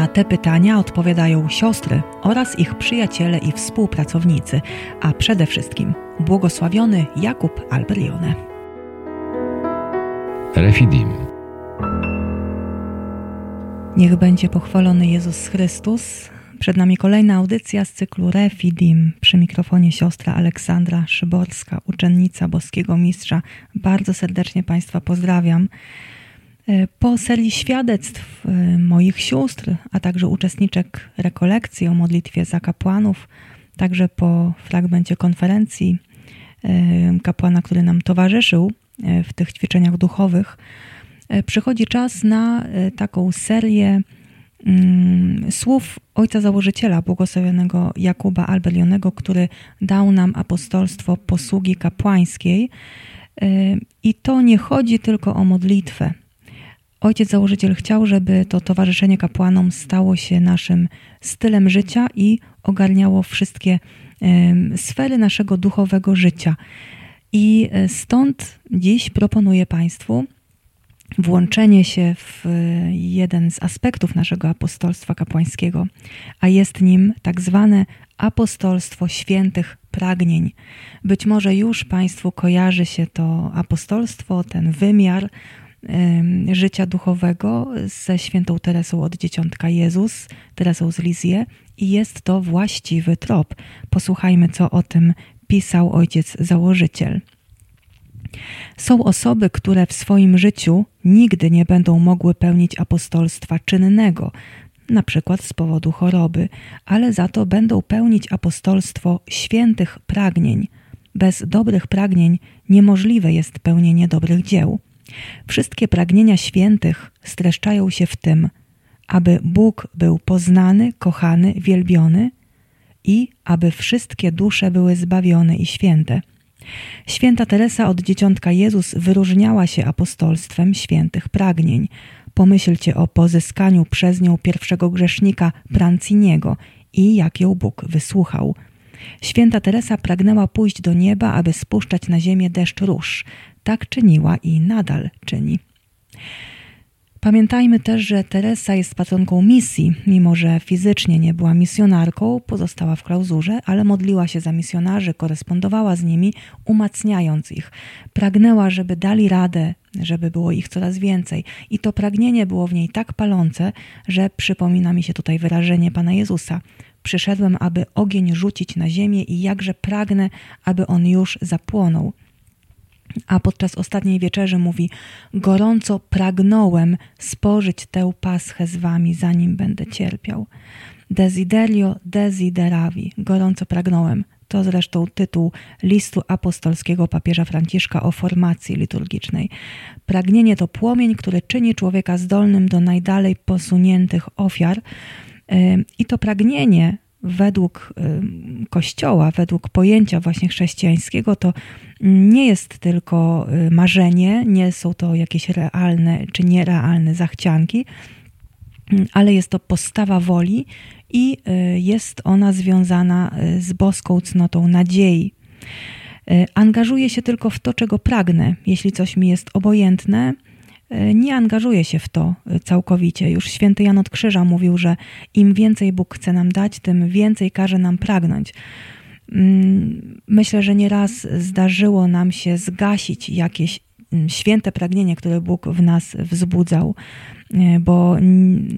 Na te pytania odpowiadają siostry oraz ich przyjaciele i współpracownicy, a przede wszystkim błogosławiony Jakub Alberione. Refidim. Niech będzie pochwalony Jezus Chrystus. Przed nami kolejna audycja z cyklu Refidim. Przy mikrofonie siostra Aleksandra Szyborska, uczennica boskiego mistrza. Bardzo serdecznie Państwa pozdrawiam. E, po serii świadectw e, moich sióstr, a także uczestniczek rekolekcji o modlitwie za kapłanów, także po fragmencie konferencji e, kapłana, który nam towarzyszył w tych ćwiczeniach duchowych, przychodzi czas na taką serię mm, słów ojca założyciela, błogosławionego Jakuba Albelionego, który dał nam apostolstwo posługi kapłańskiej. I to nie chodzi tylko o modlitwę. Ojciec założyciel chciał, żeby to towarzyszenie kapłanom stało się naszym stylem życia i ogarniało wszystkie sfery naszego duchowego życia. I e, stąd dziś proponuję Państwu włączenie się w e, jeden z aspektów naszego apostolstwa kapłańskiego, a jest nim tak zwane apostolstwo świętych pragnień. Być może już Państwu kojarzy się to apostolstwo, ten wymiar życia duchowego ze świętą Teresą od Dzieciątka Jezus, Teresą z Lizie i jest to właściwy trop. Posłuchajmy, co o tym pisał ojciec założyciel. Są osoby, które w swoim życiu nigdy nie będą mogły pełnić apostolstwa czynnego, na przykład z powodu choroby, ale za to będą pełnić apostolstwo świętych pragnień. Bez dobrych pragnień niemożliwe jest pełnienie dobrych dzieł. Wszystkie pragnienia świętych streszczają się w tym, aby Bóg był poznany, kochany, wielbiony i aby wszystkie dusze były zbawione i święte. Święta Teresa od dzieciątka Jezus wyróżniała się apostolstwem świętych pragnień. Pomyślcie o pozyskaniu przez nią pierwszego grzesznika Pranciniego i jak ją Bóg wysłuchał. Święta Teresa pragnęła pójść do nieba, aby spuszczać na ziemię deszcz róż. Tak czyniła i nadal czyni. Pamiętajmy też, że Teresa jest patronką misji, mimo że fizycznie nie była misjonarką, pozostała w klauzurze, ale modliła się za misjonarzy, korespondowała z nimi, umacniając ich. Pragnęła, żeby dali radę, żeby było ich coraz więcej. I to pragnienie było w niej tak palące, że przypomina mi się tutaj wyrażenie Pana Jezusa. Przyszedłem, aby ogień rzucić na ziemię i jakże pragnę, aby on już zapłonął. A podczas ostatniej wieczerzy mówi: Gorąco pragnąłem spożyć tę paschę z wami, zanim będę cierpiał. Desiderio desideravi, gorąco pragnąłem. To zresztą tytuł listu apostolskiego papieża Franciszka o formacji liturgicznej. Pragnienie to płomień, który czyni człowieka zdolnym do najdalej posuniętych ofiar. I to pragnienie według Kościoła, według pojęcia właśnie chrześcijańskiego, to nie jest tylko y, marzenie, nie są to jakieś realne czy nierealne zachcianki, ale jest to postawa woli i y, jest ona związana y, z boską cnotą nadziei. Angażuję się tylko w to, czego pragnę. Jeśli coś mi jest obojętne, nie angażuję się w to całkowicie. Już święty Jan od Krzyża mówił, że im więcej Bóg chce nam dać, tym więcej każe nam pragnąć. Mm, myślę, że nieraz zdarzyło nam się zgasić jakieś mm, święte pragnienie, które Bóg w nas wzbudzał, e, bo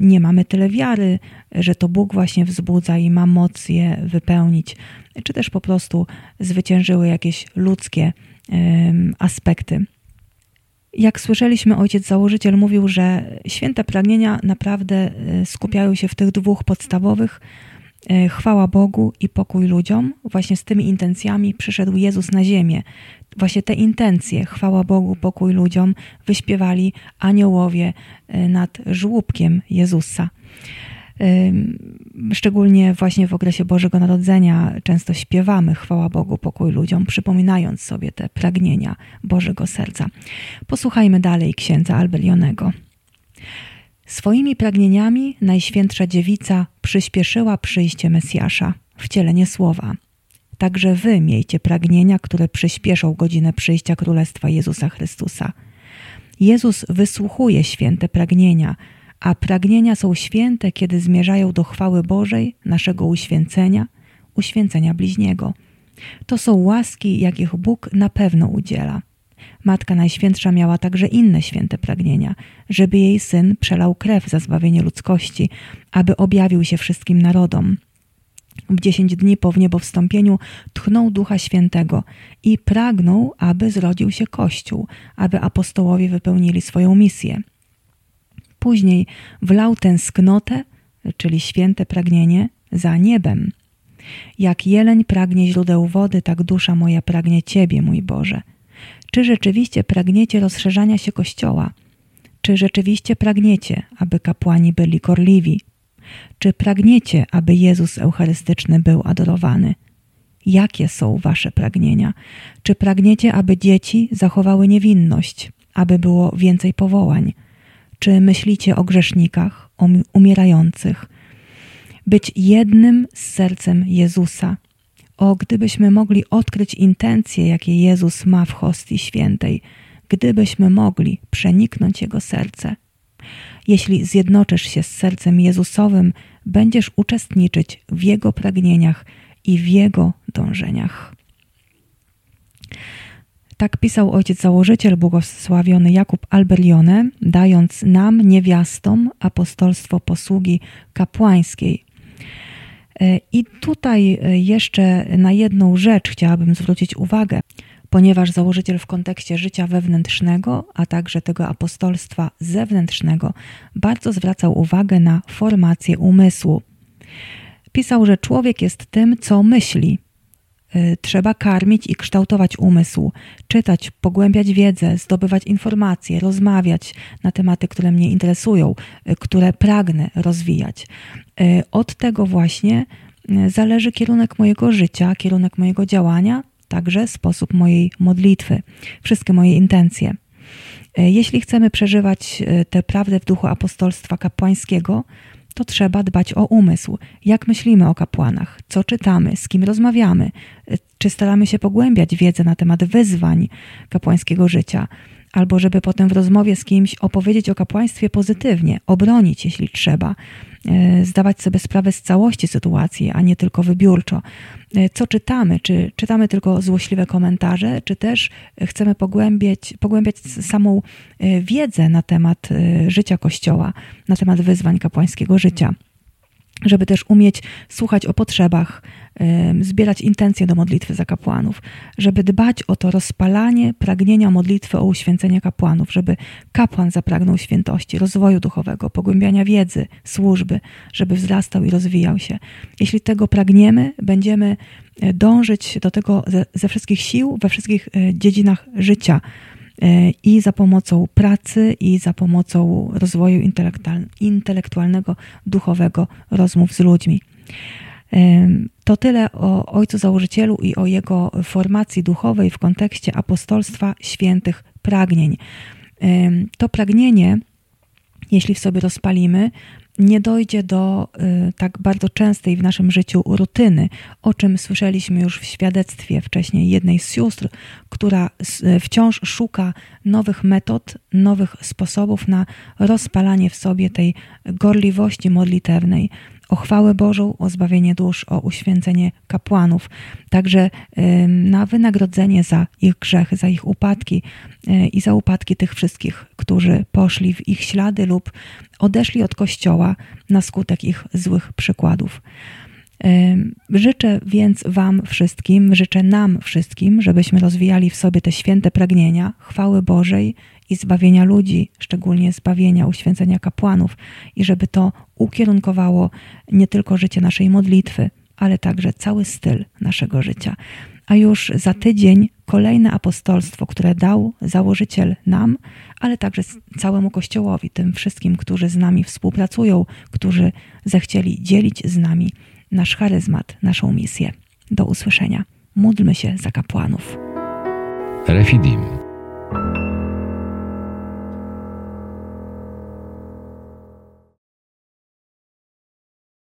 nie mamy tyle wiary, że to Bóg właśnie wzbudza i ma moc je wypełnić, czy też po prostu zwyciężyły jakieś ludzkie aspekty. Jak słyszeliśmy, ojciec założyciel mówił, że święte pragnienia naprawdę e, skupiają się w tych dwóch podstawowych E, chwała Bogu i pokój ludziom, właśnie z tymi intencjami przyszedł Jezus na ziemię. Właśnie te intencje, chwała Bogu, pokój ludziom, wyśpiewali aniołowie e, nad żłóbkiem Jezusa. Szczególnie właśnie w okresie Bożego Narodzenia często śpiewamy chwała Bogu, pokój ludziom, przypominając sobie te pragnienia Bożego serca. Posłuchajmy dalej księdza Albelionego. Swoimi pragnieniami Najświętsza Dziewica przyspieszyła przyjście Mesjasza, wcielenie słowa. Także wy miejcie pragnienia, które przyspieszą godzinę przyjścia Królestwa Jezusa Chrystusa. Jezus wysłuchuje święte pragnienia, a pragnienia są święte, kiedy zmierzają do chwały Bożej, naszego uświęcenia, uświęcenia bliźniego. To są łaski, jakich Bóg na pewno udziela. Matka Najświętsza miała także inne święte pragnienia, żeby jej syn przelał krew za zbawienie ludzkości, aby objawił się wszystkim narodom. W dziesięć dni po wniebowstąpieniu tchnął Ducha Świętego i pragnął, aby zrodził się Kościół, aby apostołowie wypełnili swoją misję. Później wlał tęsknotę, czyli święte pragnienie, za niebem. Jak jeleń pragnie źródeł wody, tak dusza moja pragnie Ciebie, mój Boże. Czy rzeczywiście pragniecie rozszerzania się Kościoła? Czy rzeczywiście pragniecie, aby kapłani byli korliwi? Czy pragniecie, aby Jezus Eucharystyczny był adorowany? Jakie są wasze pragnienia? Czy pragniecie, aby dzieci zachowały niewinność, aby było więcej powołań? Czy myślicie o grzesznikach, o umierających? Być jednym z sercem Jezusa. O, gdybyśmy mogli odkryć intencje, jakie Jezus ma w hostii świętej, gdybyśmy mogli przeniknąć Jego serce. Jeśli zjednoczysz się z sercem Jezusowym, będziesz uczestniczyć w Jego pragnieniach i w Jego dążeniach. Tak pisał ojciec założyciel, błogosławiony Jakub Alberione, dając nam, niewiastom, apostolstwo posługi kapłańskiej. E, I tutaj e, jeszcze na jedną rzecz chciałabym zwrócić uwagę, ponieważ założyciel w kontekście życia wewnętrznego, a także tego apostolstwa zewnętrznego, bardzo zwracał uwagę na formację umysłu. Pisał, że człowiek jest tym, co myśli, trzeba karmić i kształtować umysł, czytać, pogłębiać wiedzę, zdobywać informacje, rozmawiać na tematy, które mnie interesują, y, które pragnę rozwijać. Y, od tego właśnie zależy kierunek mojego życia, kierunek mojego działania, także sposób mojej modlitwy, wszystkie moje intencje. Jeśli chcemy przeżywać tę prawdę w duchu apostolstwa kapłańskiego, to trzeba dbać o umysł. Jak myślimy o kapłanach? Co czytamy? Z kim rozmawiamy? Czy staramy się pogłębiać wiedzę na temat wyzwań kapłańskiego życia? Albo żeby potem w rozmowie z kimś opowiedzieć o kapłaństwie pozytywnie, obronić, jeśli trzeba, zdawać sobie sprawę z całości sytuacji, a nie tylko wybiórczo. E, co czytamy? Czy czytamy tylko złośliwe komentarze, czy też chcemy pogłębiać, pogłębiać samą e, wiedzę na temat życia Kościoła, na temat wyzwań kapłańskiego życia? Żeby też umieć słuchać o potrzebach, zbierać intencje do modlitwy za kapłanów, żeby dbać o to rozpalanie pragnienia modlitwy o uświęcenie kapłanów, żeby kapłan zapragnął świętości, rozwoju duchowego, pogłębiania wiedzy, służby, żeby wzrastał i rozwijał się. Jeśli tego pragniemy, będziemy e, dążyć do tego ze, ze wszystkich sił, we wszystkich e, dziedzinach życia i za pomocą pracy, i za pomocą rozwoju intelektualnego, duchowego, rozmów z ludźmi. To tyle o ojcu założycielu i o jego formacji duchowej w kontekście apostolstwa świętych pragnień. To pragnienie, jeśli w sobie rozpalimy, nie dojdzie do y, tak bardzo częstej w naszym życiu rutyny, o czym słyszeliśmy już w świadectwie wcześniej jednej z sióstr, która wciąż szuka nowych metod, nowych sposobów na rozpalanie w sobie tej gorliwości modlitewnej, o chwałę Bożą, o zbawienie dusz, o uświęcenie kapłanów, także na wynagrodzenie za ich grzechy, za ich upadki e, i za upadki tych wszystkich, którzy poszli w ich ślady lub odeszli od Kościoła na skutek ich złych przykładów. Życzę więc Wam wszystkim, życzę nam wszystkim, żebyśmy rozwijali w sobie te święte pragnienia chwały Bożej i zbawienia ludzi, szczególnie zbawienia, uświęcenia kapłanów, i żeby to ukierunkowało nie tylko życie naszej modlitwy, ale także cały styl naszego życia. a już za tydzień kolejne apostolstwo, które dał założyciel nam, ale także całemu Kościołowi, tym wszystkim, którzy z nami współpracują, którzy zechcieli dzielić z nami nasz charyzmat, naszą misję. Do usłyszenia. Módlmy się za kapłanów. Refidim